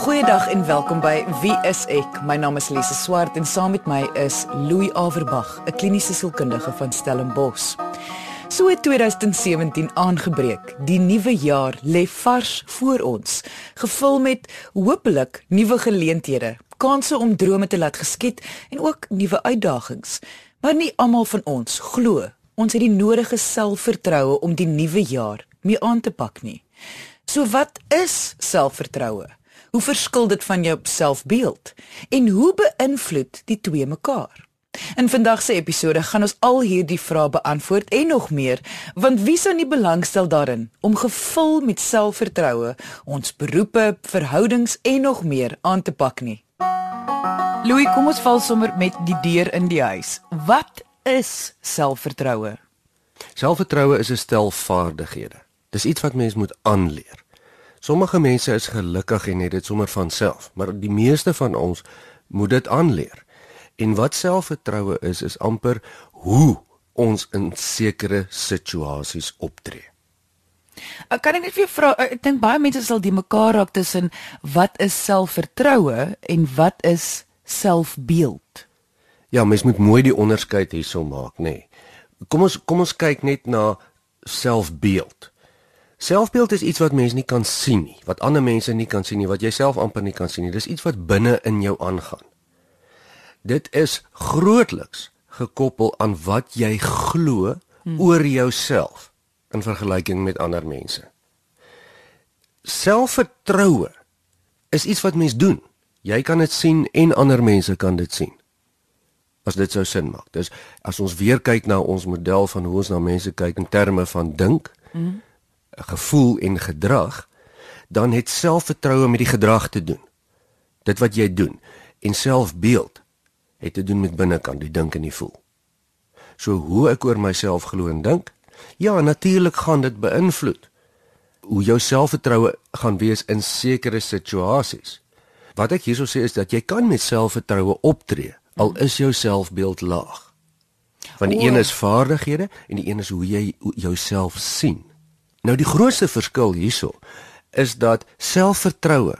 Goeiedag en welkom by Wie is ek? My naam is Lise Swart en saam met my is Louis Averbag, 'n kliniese sielkundige van Stellenbosch. So het 2017 aangebreek. Die nuwe jaar lê vars voor ons, gevul met hopelik nuwe geleenthede, kansse om drome te laat geskied en ook nuwe uitdagings. Maar nie almal van ons glo ons het die nodige selfvertroue om die nuwe jaar mee aan te pak nie. So wat is selfvertroue? Hoe verskil dit van jou selfbeeld? En hoe beïnvloed die twee mekaar? In vandag se episode gaan ons al hierdie vrae beantwoord en nog meer, want wie sou nie belangstel daarin om gevul met selfvertroue ons beroepe, verhoudings en nog meer aan te pak nie. Louis, kom ons val sommer met die deur in die huis. Wat is selfvertroue? Selfvertroue is 'n stel vaardighede. Dis iets wat mens moet aanleer. Sommige mense is gelukkig en het dit sommer van self, maar die meeste van ons moet dit aanleer. En wat selfvertroue is, is amper hoe ons in sekere situasies optree. Ek kan net vir jou vra, ek dink baie mense sal die mekaar raak tussen wat is selfvertroue en wat is selfbeeld. Ja, mens moet mooi die onderskeid hierso maak, nê. Nee. Kom ons kom ons kyk net na selfbeeld. Selfbeeld is iets wat mense nie kan sien nie, wat ander mense nie kan sien nie, wat jy self amper nie kan sien nie. Dis iets wat binne in jou aangaan. Dit is grootliks gekoppel aan wat jy glo hmm. oor jouself in vergelyking met ander mense. Selfvertroue is iets wat mens doen. Jy kan dit sien en ander mense kan dit sien. As dit sou sin maak. Dis as ons weer kyk na ons model van hoe ons na mense kyk in terme van dink, mm. Gevoel en gedrag, dan het selfvertroue met die gedrag te doen. Dit wat jy doen en selfbeeld het te doen met binnekant, die dink en die voel. So hoe ek oor myself glo en dink, ja, natuurlik gaan dit beïnvloed hoe jou selfvertroue gaan wees in sekere situasies. Wat ek hierso sê is dat jy kan met selfvertroue optree al is jou selfbeeld laag. Want die oh. een is vaardighede en die een is hoe jy jouself sien. Nou die grootste verskil hierso is dat selfvertroue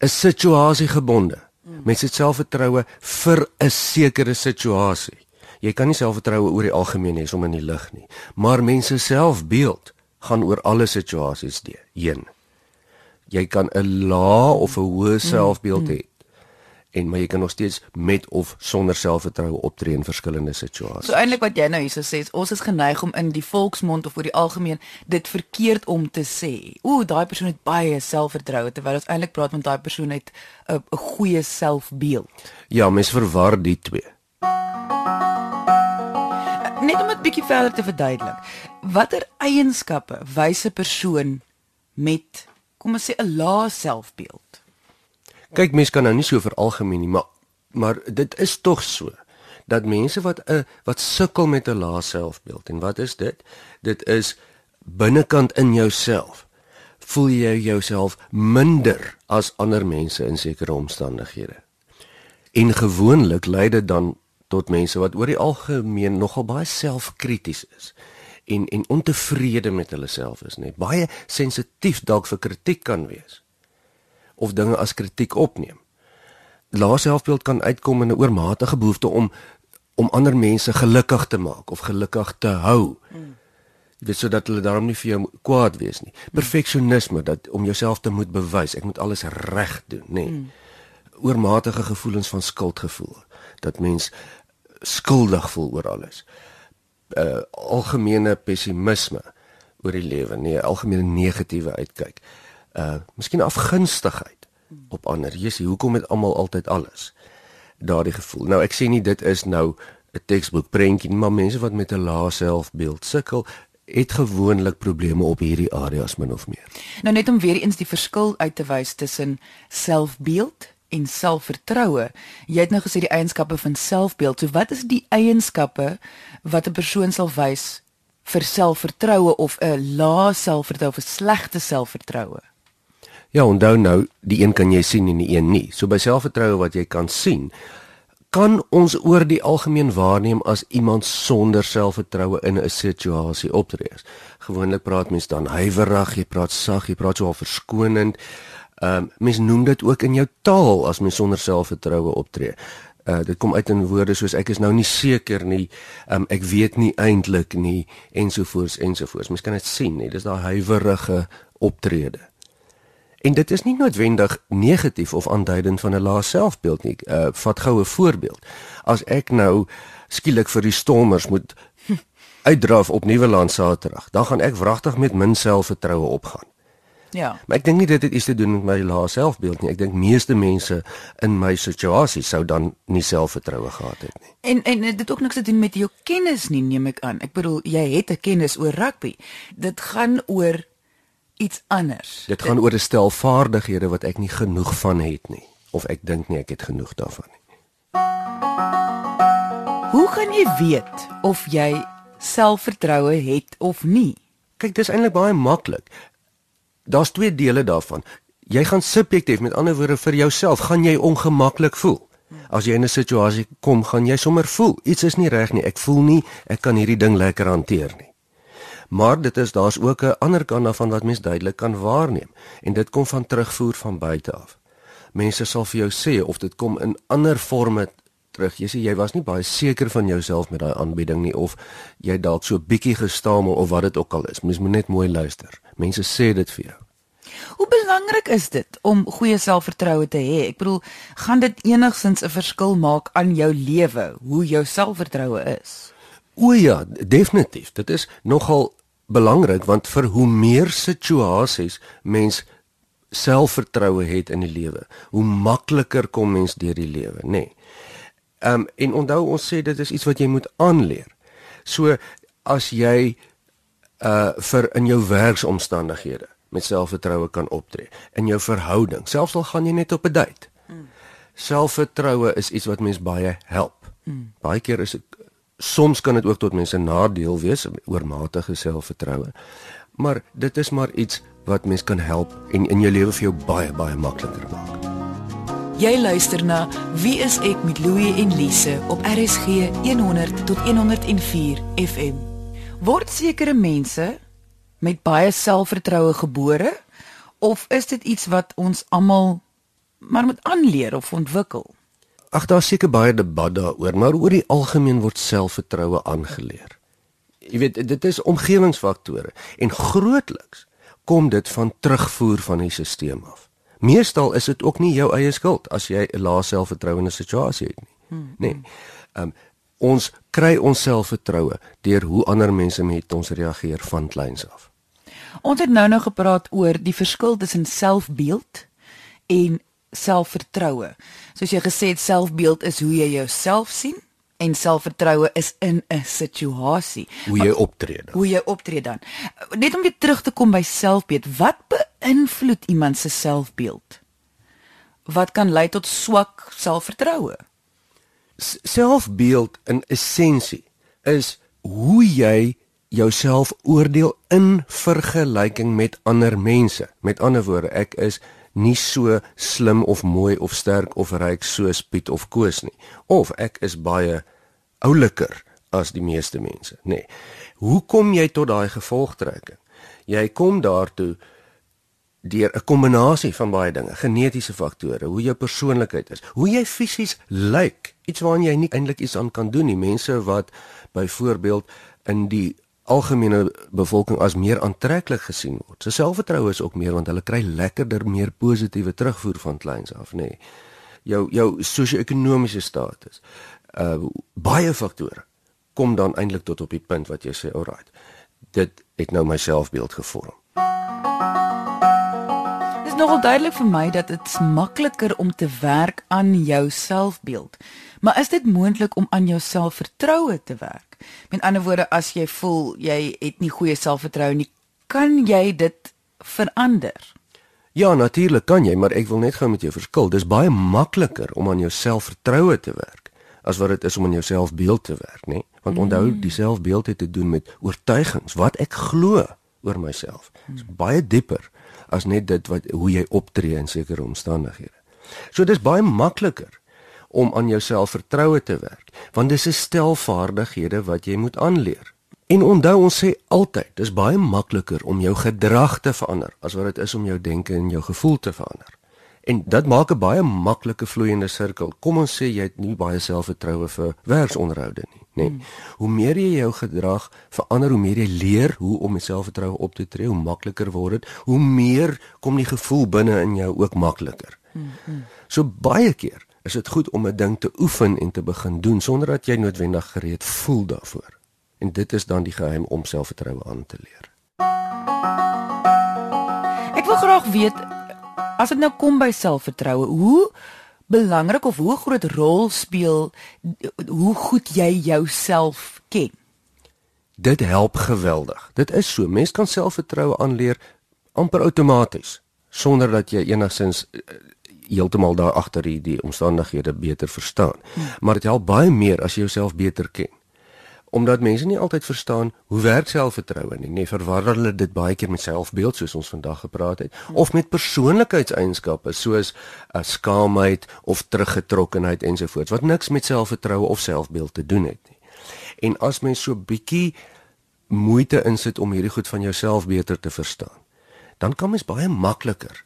is situasiegebonde. Mense het selfvertroue vir 'n sekere situasie. Jy kan nie selfvertroue oor die algemeen hê sommer in die lig nie. Maar mense selfbeeld gaan oor alle situasies heen. Jy kan 'n lae of 'n hoë mm, selfbeeld mm. hê en maar jy kan nog steeds met of sonder selfvertroue optree in verskillende situasies. So eintlik wat jy nou hierso sê, ons is geneig om in die volksmond of oor die algemeen dit verkeerd om te sê. Ooh, daai persoon het baie selfvertroue terwyl ons eintlik praat met daai persoon het 'n goeie selfbeeld. Ja, mens verwar die twee. Net om dit bietjie verder te verduidelik. Watter eienskappe wys 'n persoon met kom ons sê 'n lae selfbeeld? Kyk, mense kan nou nie so veralgemeen nie, maar maar dit is tog so dat mense wat 'n wat sukkel met 'n lae selfbeeld en wat is dit? Dit is binnekant in jouself. Voel jy jouself minder as ander mense in sekere omstandighede? En gewoonlik lei dit dan tot mense wat oor die algemeen nogal baie selfkrities is en en ontevrede met hulle self is, net baie sensitief dalk vir kritiek kan wees of dinge as kritiek opneem. Lae selfbeeld kan uitkom in 'n oormatige behoefte om om ander mense gelukkig te maak of gelukkig te hou. Mm. Dit sodat hulle daarom nie vir jou kwaad wees nie. Perfeksionisme dat om jouself te moet bewys, ek moet alles reg doen, nê. Nee. Mm. Oormatige gevoelens van skuldgevoel dat mens skuldig voel oor alles. Uh algemene pessimisme oor die lewe, nee, algemene negatiewe uitkyk uh miskien afgunstigheid op ander. Jessie, hoekom het almal altyd alles? Daardie gevoel. Nou ek sê nie dit is nou 'n teksboek prentjie, maar mense wat met 'n lae selfbeeld sukkel, het gewoonlik probleme op hierdie areas min of meer. Nou net om weer eens die verskil uit te wys tussen selfbeeld en selfvertroue. Jy het nou gesê die eienskappe van selfbeeld. So wat is die eienskappe wat 'n persoon sal wys vir selfvertroue of 'n lae selfvertroue of 'n slegte selfvertroue? Ja, onthou nou, die een kan jy sien en die een nie. So by selfvertroue wat jy kan sien, kan ons oor die algemeen waarneem as iemand sonder selfvertroue in 'n situasie optree. Gewoonlik praat mense dan huiwerig, jy praat sag, jy praat so al verskonend. Ehm um, mens noem dit ook in jou taal as mens sonder selfvertroue optree. Uh dit kom uit in woorde soos ek is nou nie seker nie, um ek weet nie eintlik nie ensovoorts ensovoorts. Mens kan dit sien, nee, dis daai huiwerige optrede. En dit is nie noodwendig negatief of aanduidend van 'n lae selfbeeld nie. Uh vat goue voorbeeld. As ek nou skielik vir die stormers moet uitdraf op Nieuweland Saterdag, dan gaan ek wragtig met min selfvertroue opgaan. Ja. Maar ek dink nie dit het iets te doen met my lae selfbeeld nie. Ek dink meeste mense in my situasie sou dan nie selfvertroue gehad het nie. En en dit het ook niks te doen met jou kennis nie, neem ek aan. Ek bedoel jy het 'n kennis oor rugby. Dit gaan oor iets anders. Dit gaan oor 'n stel vaardighede wat ek nie genoeg van het nie of ek dink nie ek het genoeg daarvan nie. Hoe gaan jy weet of jy selfvertroue het of nie? Kyk, dis eintlik baie maklik daar's twee dele daarvan. Jy gaan subjektief, met ander woorde vir jouself, gaan jy ongemaklik voel. As jy in 'n situasie kom, gaan jy sommer voel iets is nie reg nie. Ek voel nie ek kan hierdie ding lekker hanteer nie. Maar dit is daar's ook 'n ander kant daarvan wat mens duidelik kan waarneem en dit kom van terugvoer van buite af. Mense sal vir jou sê of dit kom in ander forme terug. Jy sê jy was nie baie seker van jouself met daai aanbieding nie of jy dalk so bietjie gestamel of wat dit ook al is. Mens moet net mooi luister. Mense sê dit vir jou. Hoe belangrik is dit om goeie selfvertroue te hê? Ek bedoel, gaan dit enigsins 'n verskil maak aan jou lewe hoe jou selfvertroue is? O ja, definitief. Dit is nogal belangrik want vir hoe meer situasies mens selfvertroue het in die lewe, hoe makliker kom mens deur die lewe, nê. Nee. Ehm um, en onthou ons sê dit is iets wat jy moet aanleer. So as jy uh vir in jou werksomstandighede met selfvertroue kan optree in jou verhouding, selfs al gaan jy net op 'n date. Mm. Selfvertroue is iets wat mens baie help. Mm. Baie keer is dit soms kan dit ook tot mense nadeel wees oormatige selfvertroue. Maar dit is maar iets wat mens kan help en in jou lewe vir jou baie baie makliker maak. Jy luister na Wie is ek met Louie en Lise op RSG 100 tot 104 FM. Word sekere mense met baie selfvertroue gebore of is dit iets wat ons almal maar moet aanleer of ontwikkel? Ag daar seker baie debat daaroor, maar oor die algemeen word selfvertroue aangeleer. Jy weet, dit is omgewingsfaktore en grootliks kom dit van terugvoer van die stelsel af. Meestal is dit ook nie jou eie skuld as jy 'n lae selfvertroue in 'n situasie het nie. Hmm. Nee. Ehm um, ons kry ons selfvertroue deur hoe ander mense met ons reageer van kleins af. Ons het nou nou gepraat oor die verskil tussen selfbeeld en selfvertroue. Soos jy gesê het, selfbeeld is hoe jy jouself sien en selfvertroue is in 'n situasie. Hoe jy optree dan. Hoe jy optree dan. Net om weer terug te kom by selfbeeld, wat beïnvloed iemand se selfbeeld? Wat kan lei tot swak selfvertroue? Selfbeeld in essensie is hoe jy jouself oordeel in vergelyking met ander mense. Met ander woorde, ek is nie so slim of mooi of sterk of ryk soos Piet of Koos nie. Of ek is baie ouliker as die meeste mense nê. Nee. hoe kom jy tot daai gevolgtrekking? Jy kom daartoe deur 'n kombinasie van baie dinge genetiese faktore hoe jou persoonlikheid is hoe jy fisies lyk iets waaraan jy nie eintlik iets aan kan doen nie. Mense wat byvoorbeeld in die algemene bevolking as meer aantreklik gesien word. Sy selfvertroue is ook meer want hulle kry lekkerder meer positiewe terugvoer van kleins af, nê. Nee. Jou jou sosio-ekonomiese status. Uh baie faktore kom dan eintlik tot op die punt wat jy sê, alright. Dit het nou my selfbeeld gevorm. Is nogal duidelik vir my dat dit makliker om te werk aan jou selfbeeld. Maar is dit moontlik om aan jou selfvertroue te werk? Met ander woorde, as jy voel jy het nie goeie selfvertroue nie, kan jy dit verander? Ja, natuurlik kan jy, maar ek wil net gou met jou verskil. Dis baie makliker om aan jou selfvertroue te werk as wat dit is om aan jou selfbeeld te werk, nê? Want mm. onthou, die selfbeeld het te doen met oortuigings, wat ek glo oor myself. Dit is baie dieper as net dit wat hoe jy optree in sekere omstandighede. So dis baie makliker om aan jouself vertroue te werk want dis 'n stel vaardighede wat jy moet aanleer En onthou ons sê altyd, dis baie makliker om jou gedrag te verander as wat dit is om jou denke en jou gevoel te verander. En dit maak 'n baie maklike vloeiende sirkel. Kom ons sê jy het nie baie selfvertroue vir werksonderhoude nie, nê. Nee. Hmm. Hoe meer jy jou gedrag verander, hoe meer jy leer hoe om selfvertroue op te tree, hoe makliker word dit. Hoe meer kom die gevoel binne in jou ook makliker. Hmm. hmm. So baie keer is dit goed om 'n ding te oefen en te begin doen sonder dat jy noodwendig gereed voel daarvoor. En dit is dan die geheim om selfvertroue aan te leer. Ek wil graag weet as dit nou kom by selfvertroue, hoe belangrik of hoe groot rol speel hoe goed jy jouself ken? Dit help geweldig. Dit is so, mens kan selfvertroue aanleer amper outomaties sonder dat jy enigsins eh, heeltemal daar agter die, die omstandighede beter verstaan. Hmm. Maar dit help baie meer as jy jouself beter ken. Omdat mense nie altyd verstaan hoe werk selfvertroue nie. Nee, verwar hulle dit baie keer met selfbeeld soos ons vandag gepraat het of met persoonlikheidseienskappe soos uh, skaamheid of teruggetrokkenheid ensovoorts wat niks met selfvertroue of selfbeeld te doen het nie. En as mens so bietjie moeite insit om hierdie goed van jouself beter te verstaan, dan kan mens baie makliker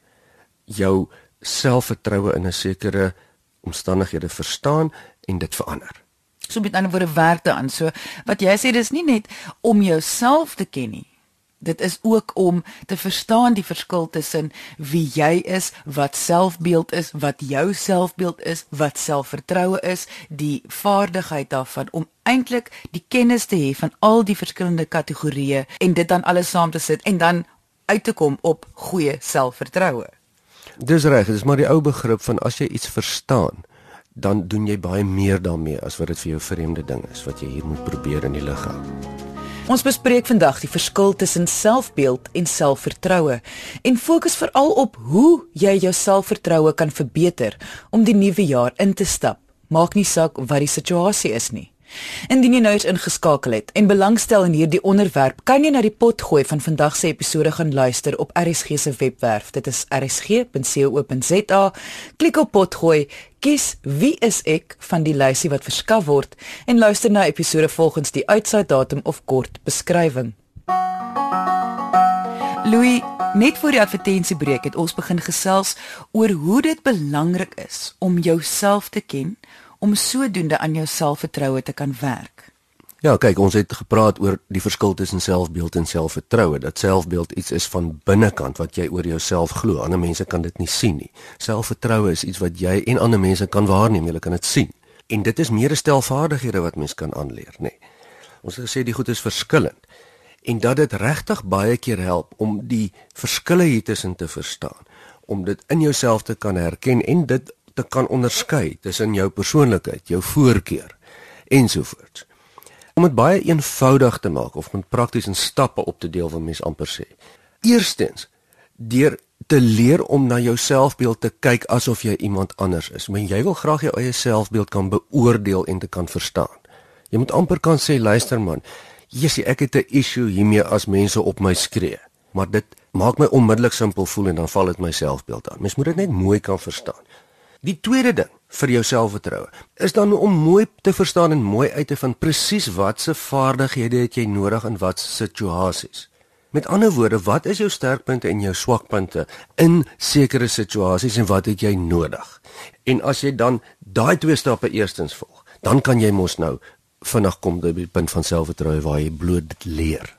jou selfvertroue in 'n sekere omstandighede verstaan en dit verander. So met ander woorde werk dit aan. So wat jy sê dis nie net om jouself te ken nie. Dit is ook om te verstaan die verskil tussen wie jy is, wat selfbeeld is, wat jou selfbeeld is, wat selfvertroue is, die vaardigheid daarvan om eintlik die kennis te hê van al die verskillende kategorieë en dit dan alles saam te sit en dan uit te kom op goeie selfvertroue. Dis reg, dis maar die ou begrip van as jy iets verstaan, dan doen jy baie meer daarmee as wat dit vir jou vreemde ding is wat jy hier moet probeer in die lig hou. Ons bespreek vandag die verskil tussen selfbeeld en selfvertroue en fokus veral op hoe jy jou selfvertroue kan verbeter om die nuwe jaar in te stap. Maak nie saak wat die situasie is nie. Indien jy nou eens ingeskakel het en belangstel in hierdie onderwerp, kan jy na die pot gooi van vandag se episode gaan luister op RSG se webwerf. Dit is rsg.co.za. Klik op pot gooi, kies wie is ek van die lysie wat verskaf word en luister na episode volgens die uitsaai datum of kort beskrywing. Louis, net voor die advertensiebreek het ons begin gesels oor hoe dit belangrik is om jouself te ken om sodoende aan jou selfvertroue te kan werk. Ja, kyk, ons het gepraat oor die verskil tussen selfbeeld en selfvertroue. Dat selfbeeld iets is van binnekant wat jy oor jouself glo. Ander mense kan dit nie sien nie. Selfvertroue is iets wat jy en ander mense kan waarneem, jy kan dit sien. En dit is meer 'n stel vaardighede wat mens kan aanleer, nê. Nee. Ons het gesê die goed is verskillend en dat dit regtig baie keer help om die verskille hier tussen te verstaan, om dit in jouself te kan herken en dit te kan onderskei tussen jou persoonlikheid, jou voorkeur ensovoorts. Om dit baie eenvoudig te maak of met prakties in stappe op te deel wat mens amper sê. Eerstens, deur te leer om na jou selfbeeld te kyk asof jy iemand anders is. Men jy wil graag jou eie selfbeeld kan beoordeel en te kan verstaan. Jy moet amper kan sê, luister man, Jessie, ek het 'n issue hiermee as mense op my skree, maar dit maak my onmiddellik simpel voel en dan val dit my selfbeeld aan. Mens moet dit net mooi kan verstaan. Die tweede ding vir jou selfvertroue is dan om mooi te verstaan en mooi uit te vind presies watse vaardighede het jy nodig in watter situasies. Met ander woorde, wat is jou sterkpunte en jou swakpunte in sekere situasies en wat het jy nodig? En as jy dan daai twee stappe eerstens volg, dan kan jy mos nou vinnig kom by die punt van selfvertroue waar jy bloot leer.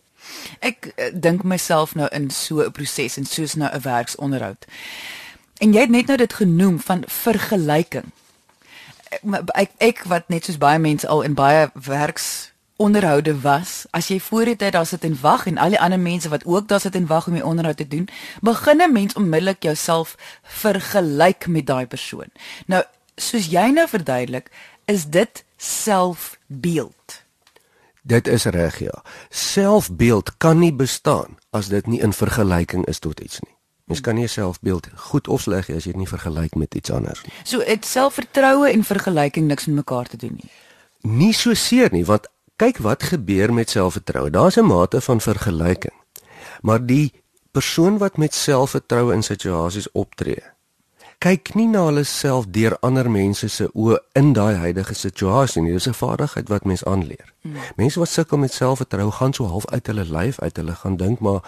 Ek uh, dink myself nou in so 'n proses en soos nou 'n werksonderhoud. En jy het net nou dit genoem van vergelyking. Ek ek wat net soos baie mense al in baie werks onderhoude was, as jy voor dit daar sit en wag en al die ander mense wat ook daar sit en wag om die onderhoud te doen, begin 'n mens onmiddellik jouself vergelyk met daai persoon. Nou, soos jy nou verduidelik, is dit selfbeeld. Dit is reg ja. Selfbeeld kan nie bestaan as dit nie in vergelyking is tot iets nie. Mens kan nie selfbeeld goed of sleg hê as jy dit nie vergelyk met iets anders nie. So dit selfvertroue en vergelyking niks met mekaar te doen nie. Nie so seer nie, want kyk wat gebeur met selfvertroue. Daar's 'n mate van vergelyking. Maar die persoon wat met selfvertroue in situasies optree, kyk nie na hulle self deur ander mense se oë in daai huidige situasie nie. Dis 'n vaardigheid wat mens aanleer. Mm. Mense wat sukkel met selfvertroue gaan so half uit hulle lyf uit. Hulle gaan dink maar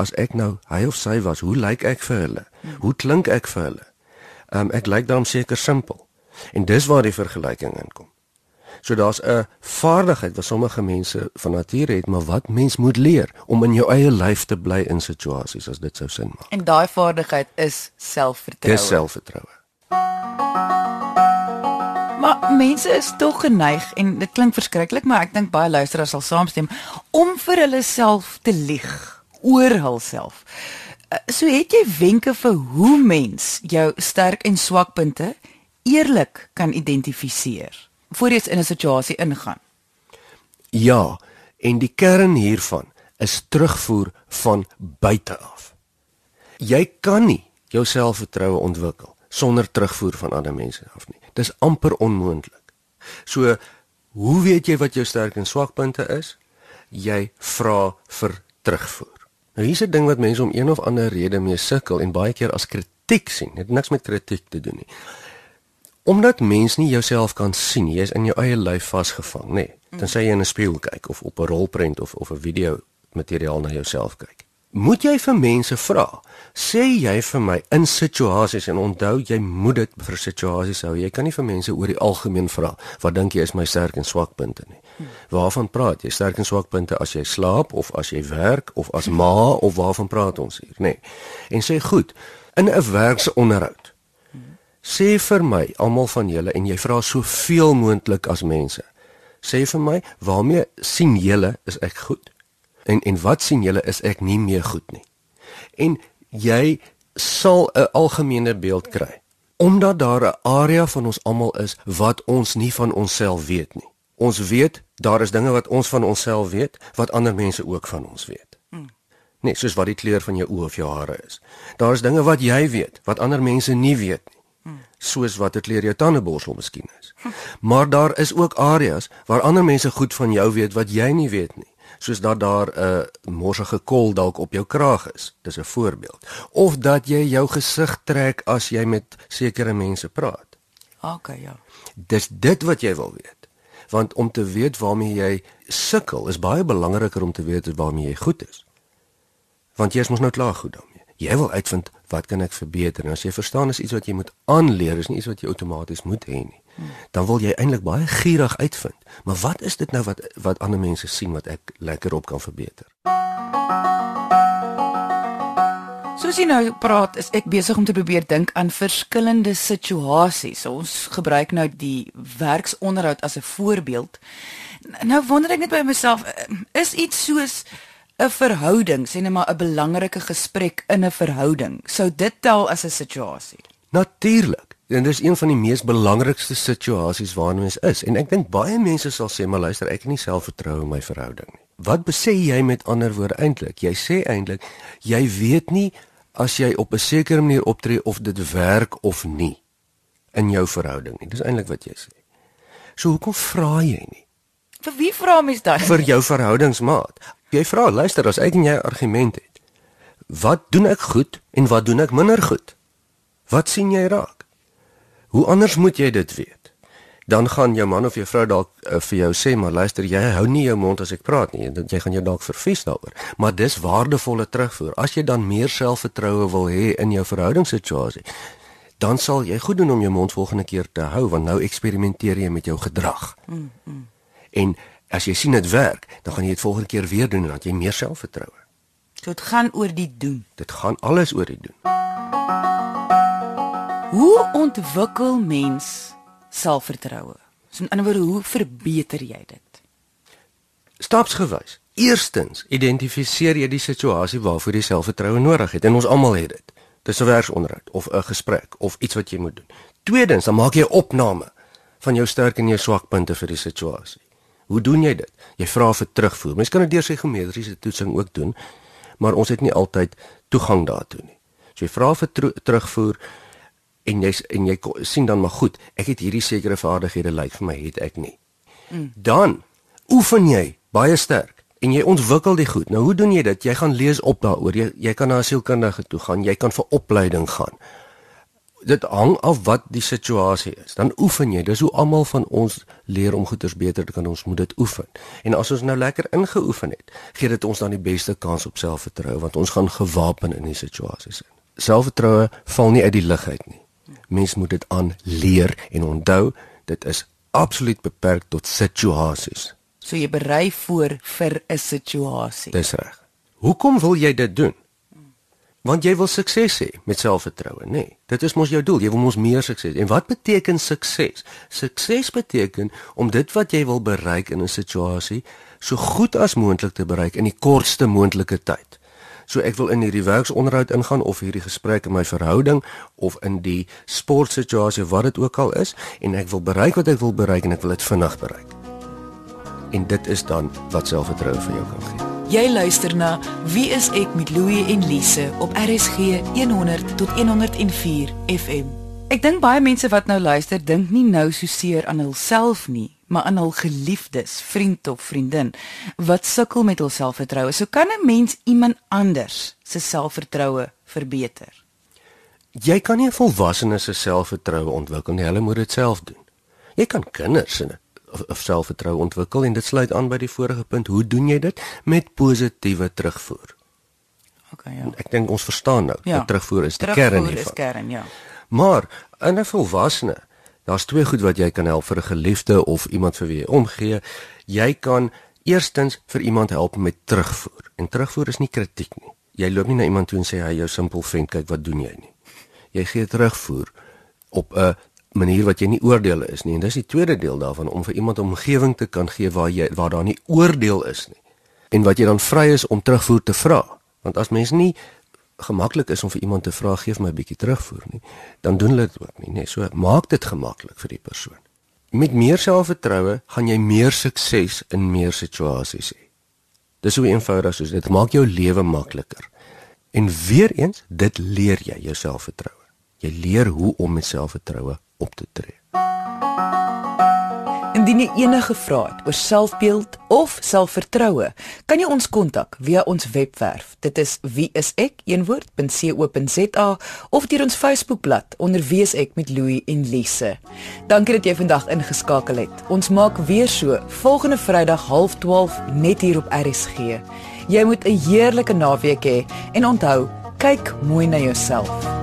as ek nou hy of sy was, hoe lyk ek vir hulle? Hoe klink ek vir hulle? Ehm um, ek lyk dan seker simpel. En dis waar die vergelyking inkom. So daar's 'n vaardigheid wat sommige mense van nature het, maar wat mens moet leer om in jou eie lyf te bly in situasies as dit sou sin maak. En daai vaardigheid is selfvertroue. Dis selfvertroue. Maar mense is tog geneig en dit klink verskriklik, maar ek dink baie luisteraars sal saamstem om vir hulle self te lieg oor hulself. Eh, so het jy wenke vir hoe mens jou sterk en swakpunte eerlik kan identifiseer voor jy in 'n situasie ingaan. Ja, en die kern hiervan is terugvoer van buite af. Jy kan nie jou selfvertroue ontwikkel sonder terugvoer van ander mense af nie. Dis amper onmoontlik. So, hoe weet jy wat jou sterk en swakpunte is? Jy vra vir terugvoer. Nou hier's 'n ding wat mense om een of ander rede mee sukkel en baie keer as kritiek sien. Dit het niks met kritiek te doen nie. Omdat mens nie jouself kan sien jy is in jou eie lyf vasgevang, nê. Nee, tensy jy in 'n spieël kyk of op 'n rolprent of of 'n video materiaal na jouself kyk. Moet jy vir mense vra? Sê jy vir my in situasies en onthou jy moet dit vir situasies hou. Jy kan nie vir mense oor die algemeen vra wat dink jy is my sterk en swak punte nie. Waarvan praat jy? Sterk en swak punte as jy slaap of as jy werk of as ma of waarvan praat ons hier, nê? Nee. En sê goed, in 'n werksonderhoud Sê vir my, almal van julle en jy vra soveel moontlik as mense. Sê vir my, waarmee sien julle is ek goed? En en wat sien julle is ek nie meer goed nie? En jy sal 'n algemene beeld kry. Omdat daar 'n area van ons almal is wat ons nie van onsself weet nie. Ons weet daar is dinge wat ons van onsself weet wat ander mense ook van ons weet. Hmm. Nee, soos wat die kleur van jou oë of jou hare is. Daar is dinge wat jy weet wat ander mense nie weet nie soos wat dit leer jou tandeborsel miskien is. Maar daar is ook areas waar ander mense goed van jou weet wat jy nie weet nie. Soos dat daar 'n uh, morsige kol dalk op jou kraag is. Dis 'n voorbeeld. Of dat jy jou gesig trek as jy met sekere mense praat. OK, ja. Dis dit wat jy wil weet. Want om te weet waarmee jy sukkel is baie belangriker om te weet waarmee jy goed is. Want jy is mos nou klaar goed dan jy wil uitvind wat kan ek verbeter en as jy verstaan is iets wat jy moet aanleer is nie iets wat jy outomaties moet hê nie dan wil jy eintlik baie gierig uitvind maar wat is dit nou wat wat ander mense sien wat ek lekker op kan verbeter Soos jy nou praat, is ek besig om te probeer dink aan verskillende situasies. Ons gebruik nou die werksonderhoud as 'n voorbeeld. Nou wonder ek net by myself, is iets soos 'n verhouding, sê net maar 'n belangrike gesprek in 'n verhouding, sou dit tel as 'n situasie? Natuurlik. En dis een van die mees belangrikste situasies waarin mens is. En ek dink baie mense sal sê, "Maar luister, ek het nie selfvertroue in my verhouding nie." Wat besê jy met ander woorde eintlik? Jy sê eintlik jy weet nie as jy op 'n sekere manier optree of dit werk of nie in jou verhouding nie. Dis eintlik wat jy sê. So hoekom vra jy nie? Vir wie vra mens dan? Vir jou verhoudingsmaat. Jy vra, luister, as ek en jy 'n argument het. Wat doen ek goed en wat doen ek minder goed? Wat sien jy raak? Hoe anders moet jy dit weet? Dan gaan jou man of jou vrou dalk uh, vir jou sê, maar luister, jy hou nie jou mond as ek praat nie, jy gaan jou dalk vervies daaroor. Maar dis waardevolle terugvoer. As jy dan meer selfvertroue wil hê in jou verhoudingssituasie, dan sal jy goed doen om jou mond volgende keer te hou, want nou eksperimenteer jy met jou gedrag. Mm, mm. En as jy sien dit werk, dan gaan jy dit volgende keer weer doen en dan jy meer selfvertroue. So dit gaan oor die doen. Dit gaan alles oor die doen. Hoe ontwikkel mens selfvertroue? So in 'n ander woord, hoe verbeter jy dit? Stapsgewys. Eerstens, identifiseer jy die situasie waarvoor jy selfvertroue nodig het en ons almal het dit. Dis 'n werksonderhoud of 'n gesprek of iets wat jy moet doen. Tweedens, dan maak jy 'n opname van jou sterk en jou swak punte vir die situasie. Hoe doen jy dit? Jy vra vir terugvoer. Mens kan dit deur sy geometriese toetsing ook doen, maar ons het nie altyd toegang daartoe nie. So jy vra vir terugvoer en jy en jy sien dan maar goed, ek het hierdie sekere vaardighede lyk vir my het ek nie. Mm. Dan oefen jy baie sterk en jy ontwikkel dit goed. Nou hoe doen jy dit? Jy gaan lees op daaroor. Jy jy kan na 'n sielkundige toe gaan, jy kan vir opleiding gaan. dit hang af wat die situasie is. Dan oefen jy. Dis hoe almal van ons leer om goeders beter te kan ons moet dit oefen. En as ons nou lekker ingeoefen het, gee dit ons dan die beste kans op selfvertroue want ons gaan gewapen in die situasies in. Selfvertroue val nie uit die lug uit nie. Mens moet dit aan leer en onthou, dit is absoluut beperk tot situasies. So jy berei voor vir 'n situasie. Dis reg. Hoekom wil jy dit doen? Want jy wil sukses hê met selfvertroue, nê? Nee, dit is mos jou doel. Jy wil mos meer sukses. En wat beteken sukses? Sukses beteken om dit wat jy wil bereik in 'n situasie so goed as moontlik te bereik in die kortste moontlike tyd. So ek wil in hierdie werksonderhoud ingaan of hierdie gesprek in my verhouding of in die sportsituasie wat dit ook al is en ek wil bereik wat ek wil bereik en ek wil dit vinnig bereik. En dit is dan wat selfvertroue vir jou kan gee. Jy luister na Wie is ek met Louie en Lise op RSG 100 tot 104 FM. Ek dink baie mense wat nou luister, dink nie nou so seer aan hulself nie, maar aan hul geliefdes, vriend of vriendin wat sukkel met hul selfvertroue. So kan 'n mens iemand anders se selfvertroue verbeter. Jy kan nie 'n volwassene se selfvertroue ontwikkel nie, hulle moet dit self doen. Jy kan kinders in of, of selfvertroue ontwikkel en dit sluit aan by die vorige punt. Hoe doen jy dit? Met positiewe terugvoer. OK, ja. Ek dink ons verstaan nou. Ja. Dat terugvoer is die Terugvoer kern is hiervan. kern, ja. Maar in 'n volwassene, daar's twee goed wat jy kan help vir 'n geliefde of iemand vir wie jy omgee. Jy kan eerstens vir iemand help met terugvoer. En terugvoer is nie kritiek nie. Jy loop nie na iemand toe en sê hy jou simpel vent, kyk wat doen jy nie. Jy gee terugvoer op 'n manier wat jy nie oordeel is nie. En dis die tweede deel daarvan om vir iemand 'n omgewing te kan gee waar jy waar daar nie oordeel is nie. En wat jy dan vry is om terugvoer te vra. Want as mens nie gemaklik is om vir iemand te vra gee my 'n bietjie terugvoer nie, dan doen hulle dit ook nie, nê. So maak dit gemaklik vir die persoon. Met meer selfvertroue gaan jy meer sukses in meer situasies hê. Dis hoe eenvoudig soos dit maak jou lewe makliker. En weer eens, dit leer jy jou selfvertroue. Jy leer hoe om met selfvertroue op te tree. Indien jy enige vrae het oor selfbeeld of selfvertroue, kan jy ons kontak via ons webwerf. Dit is wieisek.co.za of deur ons Facebookblad onder wieisek met Louie en Lise. Dankie dat jy vandag ingeskakel het. Ons maak weer so volgende Vrydag 12:30 net hier op RSG. Jy moet 'n heerlike naweek hê en onthou, kyk mooi na jouself.